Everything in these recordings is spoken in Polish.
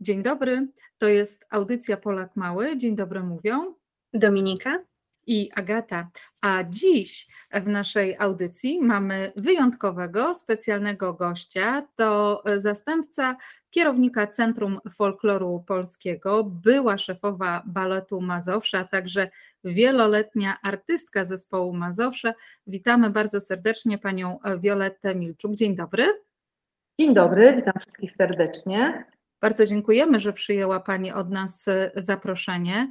Dzień dobry, to jest audycja Polak Mały. Dzień dobry mówią Dominika i Agata. A dziś w naszej audycji mamy wyjątkowego, specjalnego gościa. To zastępca kierownika Centrum Folkloru Polskiego, była szefowa baletu Mazowsza, a także wieloletnia artystka zespołu Mazowsze. Witamy bardzo serdecznie panią Violettę Milczuk. Dzień dobry. Dzień dobry, witam wszystkich serdecznie. Bardzo dziękujemy, że przyjęła Pani od nas e, zaproszenie.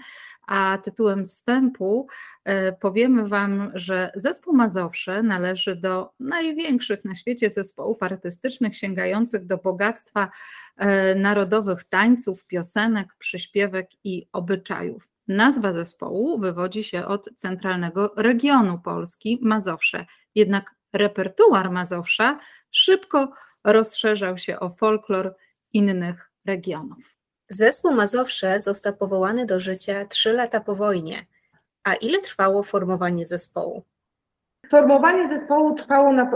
A tytułem wstępu e, powiemy Wam, że zespół Mazowsze należy do największych na świecie zespołów artystycznych sięgających do bogactwa e, narodowych tańców, piosenek, przyśpiewek i obyczajów. Nazwa zespołu wywodzi się od centralnego regionu Polski, Mazowsze. Jednak repertuar Mazowsza szybko rozszerzał się o folklor innych regionów. Zespół Mazowsze został powołany do życia trzy lata po wojnie. A ile trwało formowanie zespołu? Formowanie zespołu trwało na,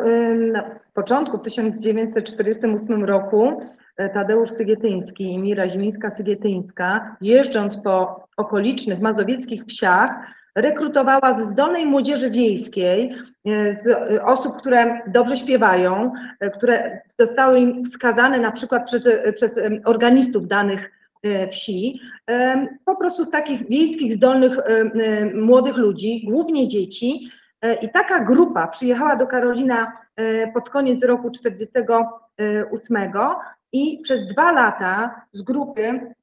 na początku w 1948 roku. E, Tadeusz Sygietyński i Mira Zimińska-Sygietyńska, jeżdżąc po okolicznych mazowieckich wsiach, rekrutowała ze zdolnej młodzieży wiejskiej, e, z e, osób, które dobrze śpiewają, e, które zostały im wskazane na przykład przez, przez organistów danych wsi, po prostu z takich wiejskich, zdolnych młodych ludzi, głównie dzieci. I taka grupa przyjechała do Karolina pod koniec roku 1948 i przez dwa lata z grupy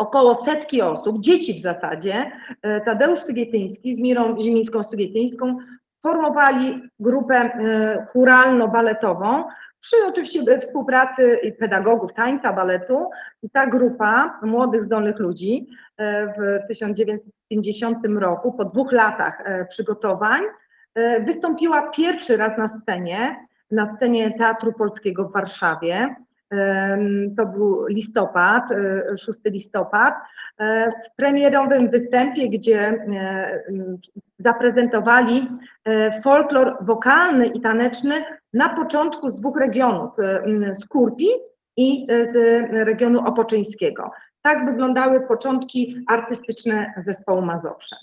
około setki osób, dzieci w zasadzie, e, Tadeusz Sygietyński z Mirą Zimińską-Sygietyńską formowali grupę e, churalno-baletową przy oczywiście współpracy pedagogów tańca, baletu. I ta grupa młodych, zdolnych ludzi e, w 1950 roku, po dwóch latach przygotowań, wystąpiła pierwszy raz na scenie, na scenie Teatru Polskiego w Warszawie to był listopad, 6 e, listopad, e, w premierowym występie, gdzie e, zaprezentowali folklor wokalny i taneczny na początku z dwóch regionów, z Kurpi i z regionu opoczyńskiego. Tak wyglądały początki artystyczne zespołu Mazowsze.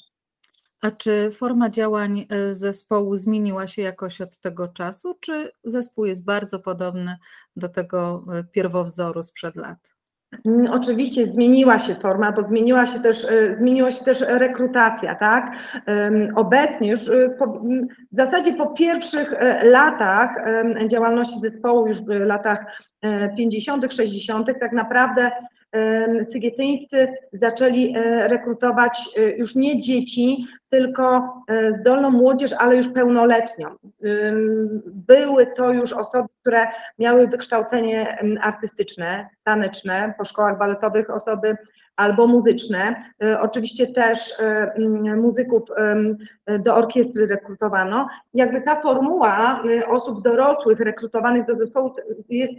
A czy forma działań e, zespołu zmieniła się jakoś od tego czasu, czy zespół jest bardzo podobny do tego e, pierwowzoru sprzed lat? Mm, oczywiście zmieniła się forma, bo zmieniła się też, e, zmieniła się też rekrutacja, tak? Obecnie już po, w zasadzie po pierwszych latach działalności zespołu, już w latach 50., 60., tak naprawdę Sygietyńscy zaczęli e, rekrutować e, już nie dzieci, tylko e, zdolną młodzież, ale już pełnoletnią. Były to już osoby, które miały wykształcenie artystyczne, taneczne, po szkołach baletowych osoby albo muzyczne. Oczywiście też muzyków do orkiestry rekrutowano. Jakby ta formuła osób dorosłych rekrutowanych do zespołu jest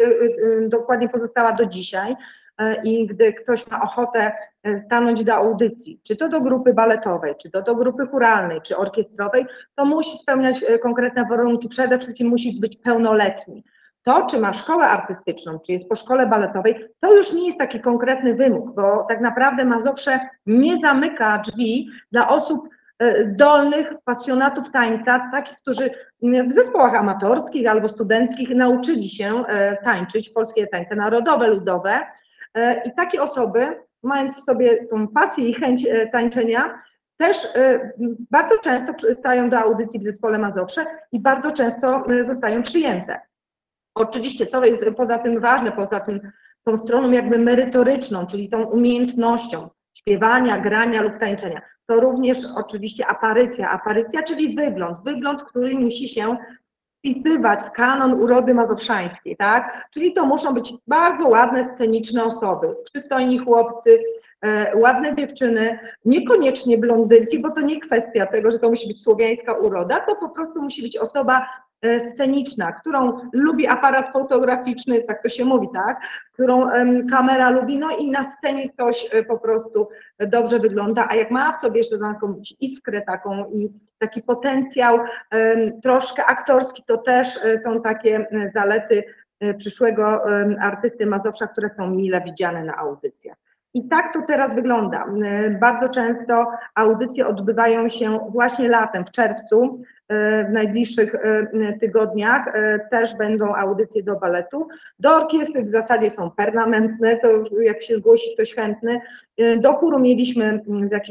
dokładnie pozostała do dzisiaj. E, i gdy ktoś ma ochotę e, stanąć do audycji, czy to do grupy baletowej, czy to do grupy churalnej, czy orkiestrowej, to musi spełniać e, konkretne warunki. Przede wszystkim musi być pełnoletni. To, czy ma szkołę artystyczną, czy jest po szkole baletowej, to już nie jest taki konkretny wymóg, bo tak naprawdę Mazowsze nie zamyka drzwi dla osób zdolnych, pasjonatów tańca, takich, którzy w zespołach amatorskich albo studenckich nauczyli się tańczyć polskie tańce narodowe, ludowe, E, I takie osoby, mając w sobie tą pasję i chęć e, tańczenia, też e, bardzo często stają do audycji w zespole Mazowsze i bardzo często zostają przyjęte. Oczywiście, co jest poza tym ważne, poza tym tą stroną jakby merytoryczną, czyli tą umiejętnością śpiewania, grania lub tańczenia, to również oczywiście aparycja. Aparycja, czyli wygląd, wygląd, który musi się wpisywać w kanon urody mazowszańskiej, tak? Czyli to muszą być bardzo ładne, sceniczne osoby, przystojni chłopcy, e, ładne dziewczyny, niekoniecznie blondynki, bo to nie kwestia tego, że to musi być słowiańska uroda, to po prostu musi być osoba sceniczna, którą lubi aparat fotograficzny, tak to się mówi, tak, którą kamera lubi, no i na scenie ktoś e, po prostu dobrze wygląda, a jak ma w sobie jeszcze taką iskrę taką i taki potencjał troszkę aktorski, to też e, są takie zalety przyszłego artysty Mazowsza, które są mile widziane na audycjach. I tak to teraz wygląda. Bardzo często audycje odbywają się właśnie latem, w czerwcu, w najbliższych tygodniach też będą audycje do baletu. Do orkiestry w zasadzie są permanentne, to jak się zgłosi ktoś chętny. Do chóru mieliśmy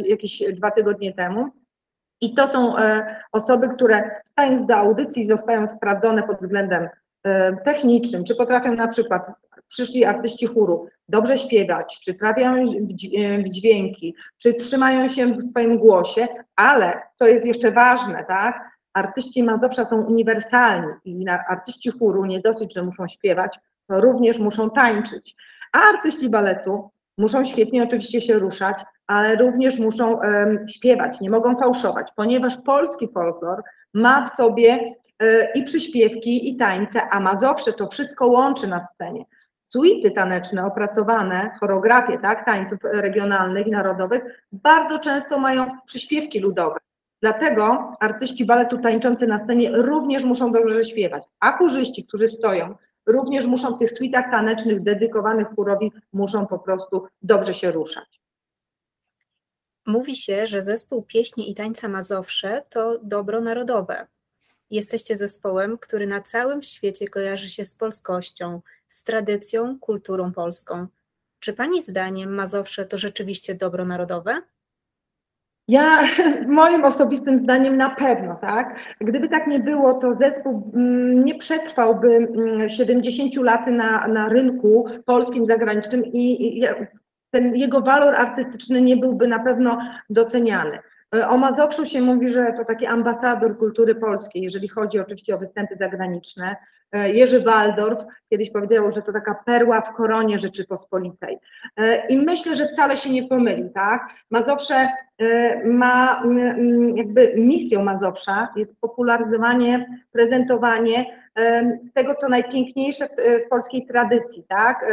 jakieś dwa tygodnie temu. I to są e, osoby, które stając do audycji zostają sprawdzone pod względem e, technicznym, czy potrafią na przykład przyszli artyści chóru dobrze śpiewać, czy trafiają w dźwięki, czy trzymają się w swoim głosie, ale co jest jeszcze ważne, tak, artyści Mazowsza są uniwersalni i artyści chóru nie dosyć, że muszą śpiewać, to również muszą tańczyć, a artyści baletu muszą świetnie oczywiście się ruszać, ale również muszą um, śpiewać, nie mogą fałszować, ponieważ polski folklor ma w sobie y, i przyśpiewki, i tańce, a Mazowsze to wszystko łączy na scenie. Suity taneczne opracowane, choreografie tak, tańców regionalnych i narodowych bardzo często mają przyśpiewki ludowe. Dlatego artyści baletu tańczący na scenie również muszą dobrze śpiewać, a chórzyści, którzy stoją, również muszą w tych suitach tanecznych dedykowanych chórowi, muszą po prostu dobrze się ruszać. Mówi się, że zespół pieśni i tańca Mazowsze to dobro narodowe. Jesteście zespołem, który na całym świecie kojarzy się z polskością, z tradycją, kulturą polską. Czy Pani zdaniem Mazowsze to rzeczywiście dobro narodowe? Ja, moim osobistym zdaniem na pewno, tak. Gdyby tak nie było, to zespół mm, nie przetrwałby 70 mm, lat na, na rynku polskim, zagranicznym i ten jego walor artystyczny nie byłby na pewno doceniany. E, o Mazowszu się mówi, że to taki ambasador kultury polskiej, jeżeli chodzi oczywiście o występy zagraniczne. E, Jerzy Waldorf kiedyś powiedział, że to taka perła w koronie Rzeczypospolitej. E, I myślę, że wcale się nie pomyli, tak? Mazowsze ma jakby misją Mazowsza jest popularyzowanie, prezentowanie tego, co najpiękniejsze w polskiej tradycji, tak?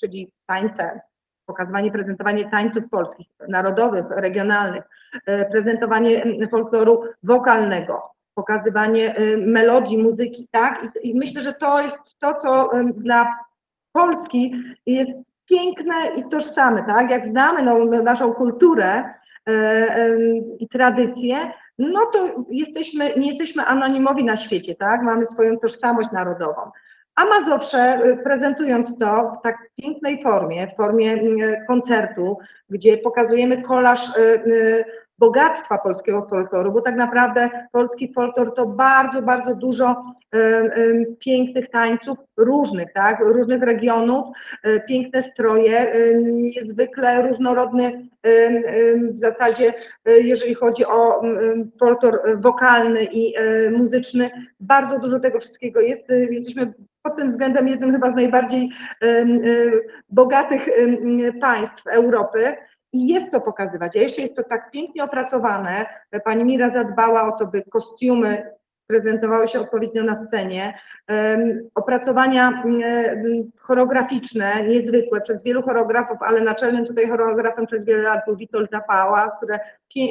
Czyli tańce, pokazywanie, prezentowanie tańców polskich, narodowych, regionalnych, e, prezentowanie folkloru wokalnego, pokazywanie e, melodii, muzyki, tak? I, myślę, że to jest to, co dla Polski jest piękne i tożsame, tak? Jak znamy no, naszą kulturę e, i tradycję, no to jesteśmy, nie jesteśmy anonimowi na świecie, tak? Mamy swoją tożsamość narodową. A Mazowsze, y, prezentując to w tak pięknej formie, w formie y, koncertu, gdzie pokazujemy kolaż y, bogactwa polskiego folkloru, bo tak naprawdę polski folklor to bardzo, bardzo dużo pięknych tańców, różnych, tak, różnych regionów, piękne stroje, niezwykle różnorodny w zasadzie, jeżeli chodzi o folklor wokalny i muzyczny, bardzo dużo tego wszystkiego jest. Jesteśmy pod tym względem jednym chyba z najbardziej bogatych państw Europy. I jest co pokazywać. A jeszcze jest to tak pięknie opracowane. Pani Mira zadbała o to, by kostiumy prezentowały się odpowiednio na scenie. Opracowania choreograficzne, niezwykłe przez wielu choreografów, ale naczelnym tutaj choreografem przez wiele lat był Witold Zapała, który,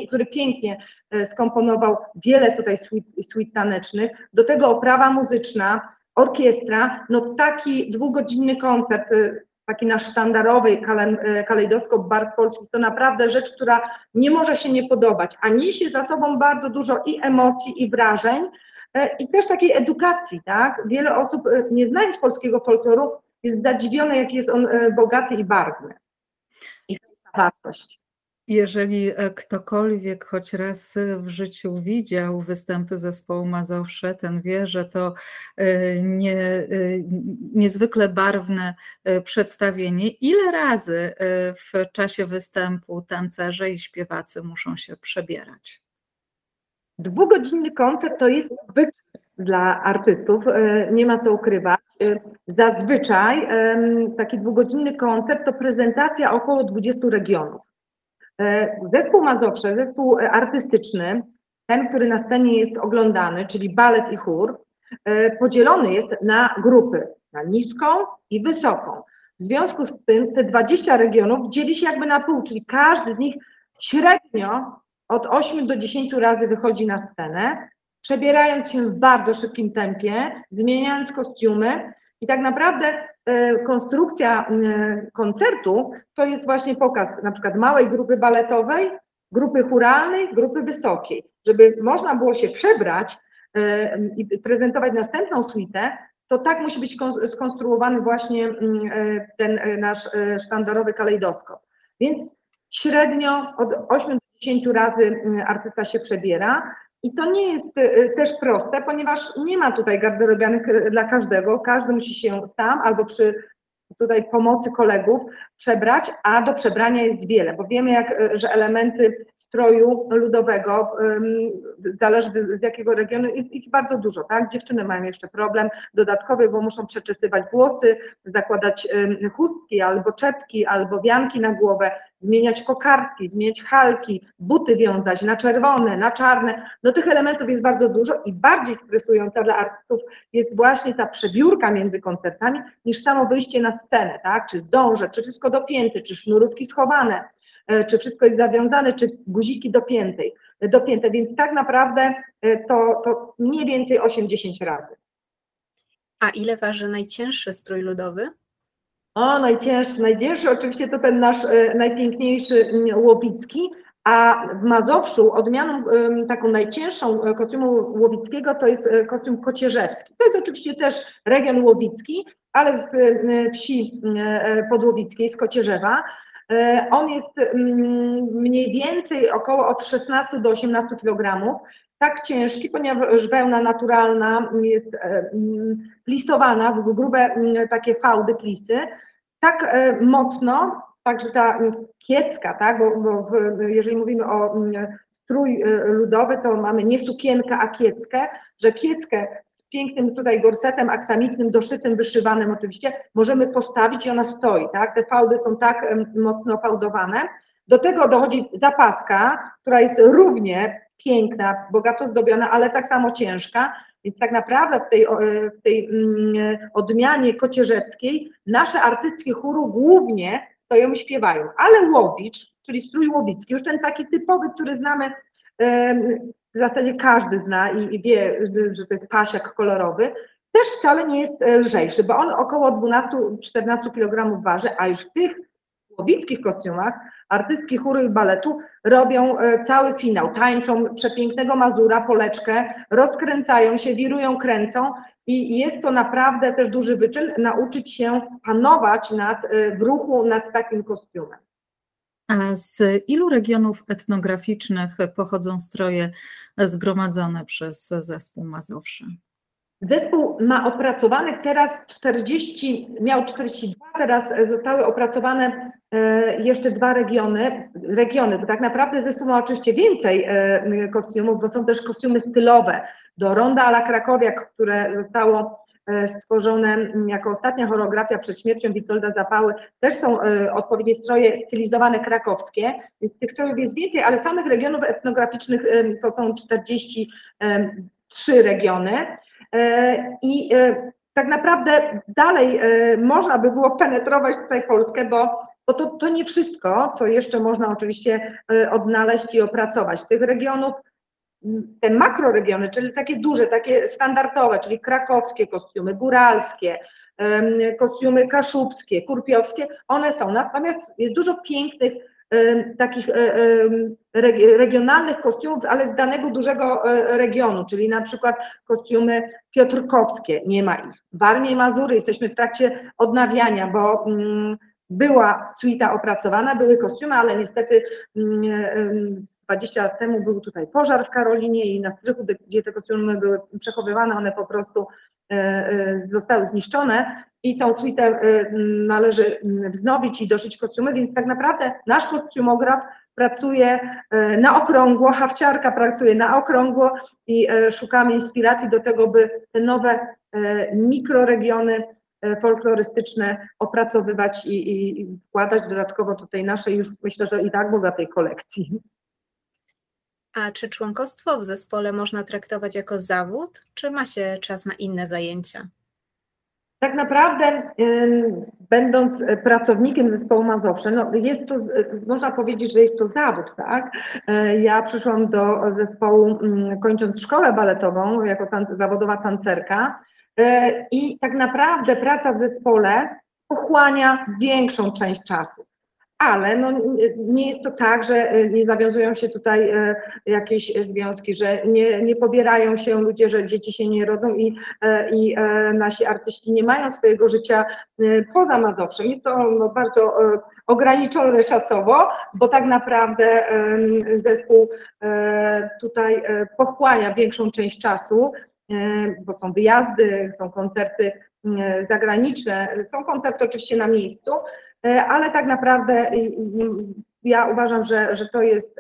który pięknie e, skomponował wiele tutaj suite tanecznych. Do tego oprawa muzyczna, orkiestra, no taki dwugodzinny koncert, y, taki nasz sztandarowy y, kalejdoskop barw polskich, to naprawdę rzecz, która nie może się nie podobać, a niesie za sobą bardzo dużo i emocji, i wrażeń, i też takiej edukacji, tak? Wiele osób, nie znając polskiego folkloru, jest zadziwione, jak jest on bogaty i barwny. I to jest wartość. Jeżeli e, ktokolwiek choć raz w życiu widział występy zespołu Mazowsze, ten wie, że to e, nie, e, niezwykle barwne przedstawienie. Ile razy w czasie występu tancerze i śpiewacy muszą się przebierać? Dwugodzinny koncert to jest zwyczaj dla artystów, nie ma co ukrywać. Zazwyczaj taki dwugodzinny koncert to prezentacja około 20 regionów. E, zespół Mazowsze, zespół artystyczny, ten, który na scenie jest oglądany, czyli balet i chór, e, podzielony jest na grupy, na niską i wysoką. W związku z tym te 20 regionów dzieli się jakby na pół, czyli każdy z nich średnio od 8 do 10 razy wychodzi na scenę, przebierając się w bardzo szybkim tempie, zmieniając kostiumy I tak naprawdę konstrukcja koncertu to jest właśnie pokaz na przykład małej grupy baletowej, grupy churalnej, grupy wysokiej, żeby można było się przebrać i prezentować następną suitę, to tak musi być skonstruowany właśnie mm, e, ten e, nasz e, sztandarowy kalejdoskop. Więc średnio od 8 do 10 razy mm, artysta się przebiera. I to nie jest też proste, ponieważ nie ma tutaj garderobianych dla każdego. Każdy musi się sam albo przy tutaj pomocy kolegów przebrać, a do przebrania jest wiele, bo wiemy, jak, e, że elementy stroju ludowego, zależy z jakiego regionu, jest ich bardzo dużo, tak? Dziewczyny mają jeszcze problem dodatkowy, bo muszą przeczesywać włosy, zakładać chustki albo czepki, albo wianki na głowę, zmieniać kokardki, zmieniać halki, buty wiązać na czerwone, na czarne. No tych elementów jest bardzo dużo i bardziej stresująca dla artystów jest właśnie ta przebiórka między koncertami niż samo wyjście na scenę, tak? Czy zdążę, czy wszystko dopięte, czy sznurówki schowane, e, czy wszystko jest zawiązane, czy guziki dopięte, dopięte. więc tak naprawdę e, to, to mniej więcej 8-10 razy. A ile waży najcięższy strój ludowy? O, najcięższy, najcięższy oczywiście to ten nasz e, najpiękniejszy mm, Łowicki, a w Mazowszu odmianą taką najcięższą e, kostiumu łowickiego to jest e, kostium kocierzewski. To jest oczywiście też region łowicki, ale z wsi podłowickiej, z Kocierzewa. On jest mniej więcej około od 16 do 18 kg. Tak ciężki, ponieważ wełna naturalna jest plisowana w grube takie fałdy, plisy. Tak mocno, Także ta kiecka, tak, bo, bo jeżeli mówimy o strój y, ludowy, to mamy nie sukienkę, a kieckę, że kieckę z pięknym tutaj gorsetem aksamitnym, doszytym, wyszywanym oczywiście, możemy postawić i ona stoi, tak, te fałdy są tak mocno fałdowane. Do tego dochodzi zapaska, która jest równie piękna, bogato zdobiona, ale tak samo ciężka, więc tak naprawdę w tej, w tej odmianie kocierzewskiej nasze artystki chóru głównie stoją i śpiewają. Ale łowicz, czyli strój łowicki, już ten taki typowy, który znamy, w zasadzie każdy zna i wie, że to jest pasiak kolorowy, też wcale nie jest e, lżejszy, bo on około 12-14 kg waży, a już w tych łowickich kostiumach artystki chóru i baletu robią e, cały finał, tańczą przepięknego mazura, poleczkę, rozkręcają się, wirują, kręcą i jest to naprawdę też duży wyczyn, nauczyć się panować nad, y, w ruchu nad takim kostiumem. A z ilu regionów etnograficznych pochodzą stroje zgromadzone przez zespół Mazowszy? Zespół ma opracowanych teraz 40, miał 42, teraz zostały opracowane e, jeszcze dwa regiony, regiony, bo tak naprawdę zespół ma oczywiście więcej e, kostiumów, bo są też kostiumy stylowe, do Ronda ala Krakowiak, które zostało e, stworzone jako ostatnia choreografia przed śmiercią Witolda Zapały, też są odpowiednie stroje stylizowane krakowskie, więc tych strojów jest więcej, ale samych regionów etnograficznych to są 43 regiony i tak naprawdę dalej można by było penetrować tutaj Polskę, bo, bo to, to nie wszystko, co jeszcze można oczywiście odnaleźć i opracować. Tych regionów te makroregiony, czyli takie duże, takie standardowe, czyli krakowskie kostiumy, góralskie, kostiumy kaszubskie, kurpiowskie, one są. Natomiast jest dużo pięknych takich e, regionalnych kostiumów, ale z danego dużego e, regionu, czyli na przykład kostiumy piotrkowskie, nie ma ich. Warmie Mazury jesteśmy w trakcie odnawiania, bo mm, była suita opracowana, były kostiumy, ale niestety 20 mm, lat temu był tutaj pożar w Karolinie i na strychu, gdzie te kostiumy były przechowywane, one po prostu zostały zniszczone i tą suitę e, należy wznowić i doszyć kostiumy, więc tak naprawdę nasz kostiumograf pracuje na okrągło, hawciarka pracuje na okrągło i szukamy inspiracji do tego, by te nowe mikroregiony E, folklorystyczne opracowywać i, i wkładać dodatkowo do tej naszej już myślę, że i tak bogatej kolekcji. A czy członkostwo w zespole można traktować jako zawód, czy ma się czas na inne zajęcia? Tak naprawdę, będąc pracownikiem zespołu Mazowsze, no jest to, można powiedzieć, że jest to zawód, tak? E, ja przyszłam do zespołu, mm, kończąc szkołę baletową, jako tan zawodowa tancerka, i tak naprawdę praca w zespole pochłania większą część czasu ale no, nie jest to tak, że e, nie zawiązują się tutaj e, jakieś związki, że nie, nie pobierają się ludzie, że dzieci się nie rodzą i, e, i nasi artyści nie mają swojego życia poza Mazowszem. Jest to no, bardzo ograniczone czasowo, bo tak naprawdę zespół tutaj pochłania większą część czasu, bo są wyjazdy, są koncerty zagraniczne, są koncerty oczywiście na miejscu, ale tak naprawdę ja uważam, że, że, to, jest,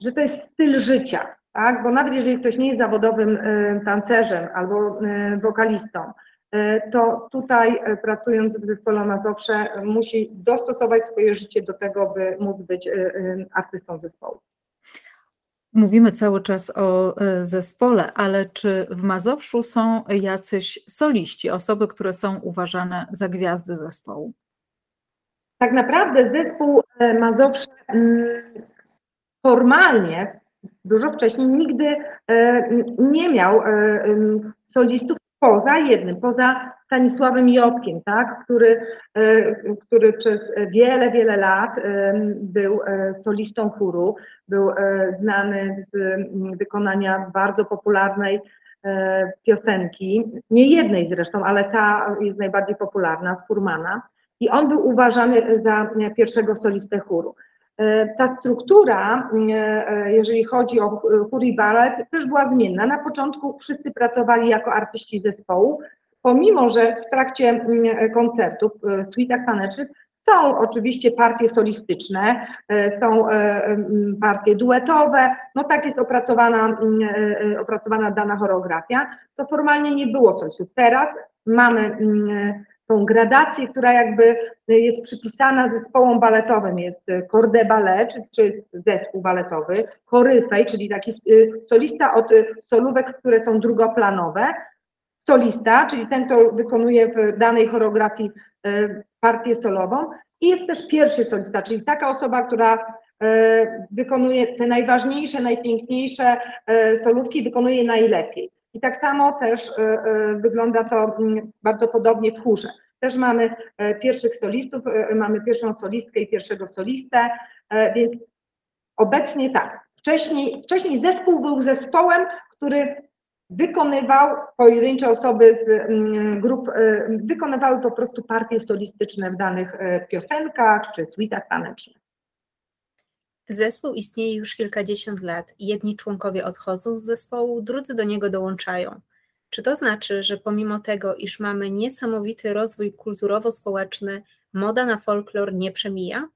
że to jest styl życia, tak? bo nawet jeżeli ktoś nie jest zawodowym tancerzem albo wokalistą, e, to tutaj e, pracując w zespole Mazowsze musi dostosować swoje życie do tego, by móc być artystą zespołu. Mówimy cały czas o zespole, ale czy w Mazowszu są jacyś soliści, osoby, które są uważane za gwiazdy zespołu? Tak naprawdę zespół e, Mazowsze mm, formalnie, dużo wcześniej, nigdy e, nie miał e, solistów poza jednym, poza Stanisławem Jobkiem, tak, który, który przez wiele, wiele lat był solistą chóru, był znany z wykonania bardzo popularnej piosenki, nie jednej zresztą, ale ta jest najbardziej popularna, z Furmana i on był uważany za pierwszego solistę chóru. E, ta struktura, e, jeżeli chodzi o chór i balet, też była zmienna. Na początku wszyscy pracowali jako artyści zespołu, pomimo że w trakcie koncertów, e, suitach tanecznych są oczywiście partie solistyczne, są partie duetowe, no tak jest opracowana, opracowana dana choreografia, to formalnie nie było solistów. Teraz mamy tą gradację, która jakby jest przypisana zespołom baletowym. Jest corps de ballet, czy, jest zespół baletowy, koryfej, czyli taki y, solista od solówek, które są drugoplanowe, solista, czyli ten, kto wykonuje w danej choreografii partię solową i jest też pierwszy solista, czyli taka osoba, która wykonuje te najważniejsze, najpiękniejsze solówki, wykonuje najlepiej. I tak samo też e, e, wygląda to mm, bardzo podobnie w chórze. Też mamy e, pierwszych solistów, mamy pierwszą solistkę i pierwszego solistę, więc obecnie tak. Wcześniej, wcześniej zespół był zespołem, który wykonywał, pojedyncze osoby z mm, grup wykonywały po prostu partie solistyczne w danych piosenkach czy suitach tanecznych. Zespół istnieje już kilkadziesiąt lat jedni członkowie odchodzą z zespołu, drudzy do niego dołączają. Czy to znaczy, że pomimo tego, iż mamy niesamowity rozwój kulturowo-społeczny, moda na folklor nie przemija?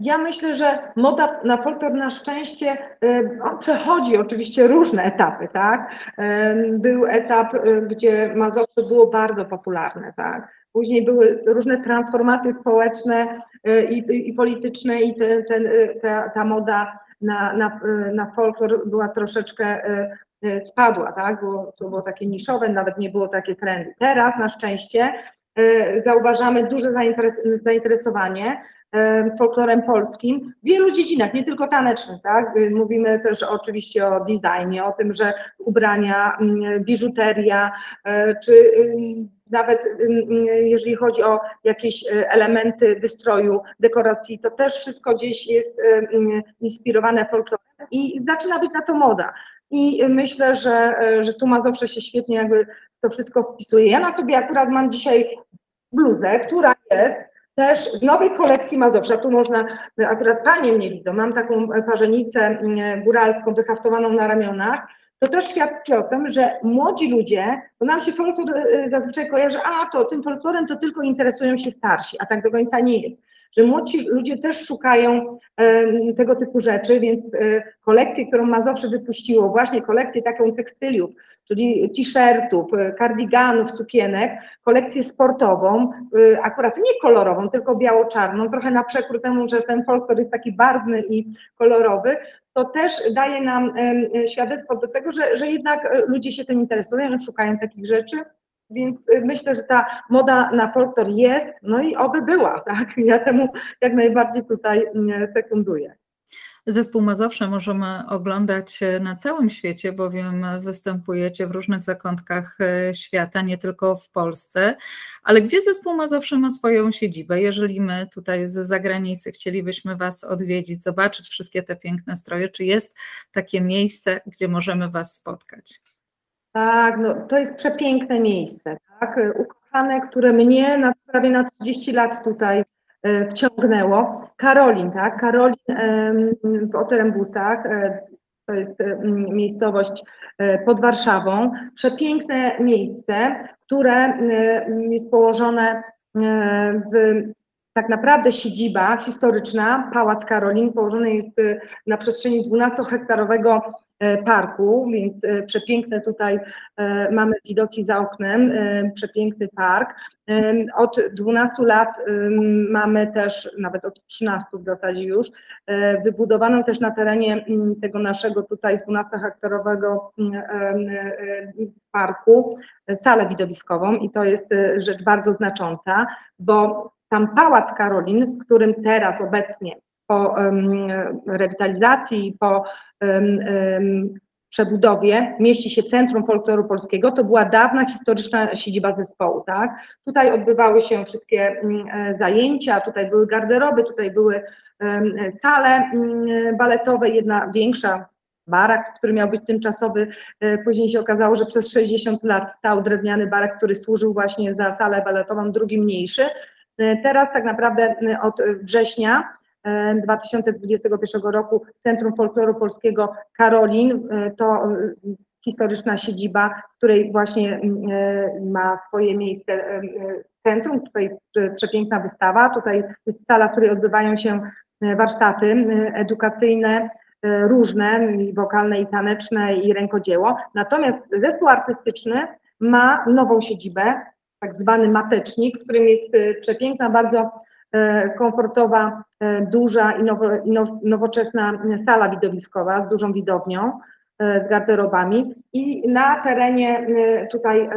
Ja myślę, że moda na folklor na szczęście y, on przechodzi oczywiście różne etapy, tak? Był etap, y, gdzie Mazowsze było bardzo popularne, tak? Później były różne transformacje społeczne y, i, i polityczne i ten, ten, ta, ta moda na, na, na folklor była troszeczkę spadła, tak? Było, to było takie niszowe, nawet nie było takie trendy. Teraz na szczęście zauważamy duże zainteresowanie folklorem polskim w wielu dziedzinach, nie tylko tanecznych, tak? Mówimy też oczywiście o designie, o tym, że ubrania, mm, biżuteria, e, czy nawet jeżeli chodzi o jakieś e, elementy wystroju, dekoracji, to też wszystko gdzieś jest inspirowane folklorem i zaczyna być na to moda. I myślę, że, e, że tu Mazowsze się świetnie jakby to wszystko wpisuje. Ja na sobie akurat mam dzisiaj bluzę, która jest też w nowej kolekcji Mazowsza, tu można, akurat panie mnie widzą, mam taką parzenicę mm, góralską wyhaftowaną na ramionach, to też świadczy o tym, że młodzi ludzie, bo nam się folklor y, zazwyczaj kojarzy, a to tym folklorem to tylko interesują się starsi, a tak do końca nie jest że młodzi ludzie też szukają tego typu rzeczy, więc e, kolekcję, którą Mazowsze wypuściło, właśnie kolekcję taką tekstyliów, czyli t-shirtów, kardiganów, sukienek, kolekcję sportową, e, akurat nie kolorową, tylko biało-czarną, trochę na przekór temu, że ten folklor jest taki barwny i kolorowy, to też daje nam świadectwo do tego, że, że jednak e, ludzie się tym interesują, szukają takich rzeczy. Więc y, myślę, że ta moda na folklor jest, no i oby była, tak? Ja temu jak najbardziej tutaj mm, sekunduję. Zespół Mazowsze możemy oglądać na całym świecie, bowiem występujecie w różnych zakątkach e, świata, nie tylko w Polsce. Ale gdzie zespół Mazowsze ma swoją siedzibę? Jeżeli my tutaj z zagranicy chcielibyśmy Was odwiedzić, zobaczyć wszystkie te piękne stroje, czy jest takie miejsce, gdzie możemy Was spotkać? Tak, no, to jest przepiękne miejsce, tak? Ukochane, które mnie na, prawie na 30 lat tutaj E, wciągnęło. Karolin, tak? Karolin w Oterembusach, e, to jest miejscowość e, pod Warszawą. Przepiękne miejsce, które jest położone w tak naprawdę siedziba historyczna, Pałac Karolin, położony jest na przestrzeni 12-hektarowego E, parku, więc e, przepiękne tutaj e, mamy widoki za oknem, przepiękny park. Od 12 lat mamy też, nawet od 13 w zasadzie już, wybudowaną też na terenie tego naszego tutaj 12-hektarowego parku salę widowiskową i to jest rzecz bardzo znacząca, bo tam Pałac Karolin, w którym teraz obecnie po rewitalizacji, po przebudowie mieści się Centrum Folkloru Polskiego, to była dawna historyczna siedziba zespołu, tak? Tutaj odbywały się wszystkie e, zajęcia, tutaj były garderoby, tutaj były sale baletowe, jedna większa, barak, który miał być tymczasowy. E, później się okazało, że przez 60 lat stał drewniany barak, który służył właśnie za salę baletową, drugi mniejszy. E, teraz tak naprawdę od września 2021 roku Centrum Folkloru Polskiego Karolin, e, to e, historyczna siedziba, w której właśnie e, ma swoje miejsce centrum. Tutaj jest przepiękna wystawa, tutaj jest sala, w której odbywają się warsztaty edukacyjne, różne, wokalne i taneczne i rękodzieło. Natomiast zespół artystyczny ma nową siedzibę, tak zwany matecznik, w którym jest przepiękna, bardzo komfortowa, e, duża i, i nowoczesna sala widowiskowa z dużą widownią, e, z garderobami. I na terenie tutaj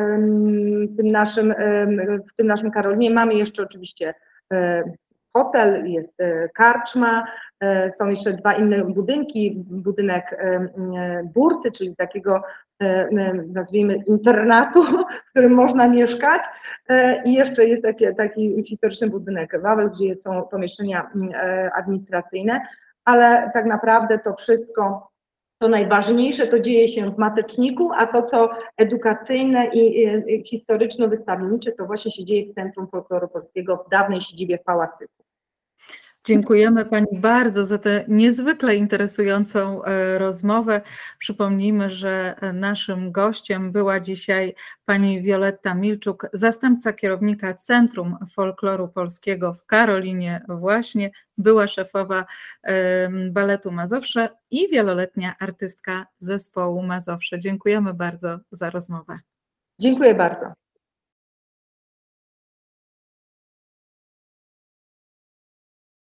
tym naszym, w tym naszym Karolinie mamy jeszcze oczywiście hotel, jest karczma, są jeszcze dwa inne budynki, budynek bursy, czyli takiego E, nazwijmy, internatu, w którym można mieszkać. E, I jeszcze jest taki, taki historyczny budynek Wawel, gdzie są pomieszczenia e, administracyjne, ale tak naprawdę to wszystko, to najważniejsze, to dzieje się w Mateczniku, a to, co edukacyjne i historyczno-wystawiennicze, to właśnie się dzieje w Centrum Folkloru Polskiego w dawnej siedzibie w Pałacyku. Dziękujemy Pani bardzo za tę niezwykle interesującą e, rozmowę. Przypomnijmy, że naszym gościem była dzisiaj Pani Wioletta Milczuk, zastępca kierownika Centrum Folkloru Polskiego w Karolinie właśnie, była szefowa Baletu Mazowsze i wieloletnia artystka zespołu Mazowsze. Dziękujemy bardzo za rozmowę. Dziękuję bardzo.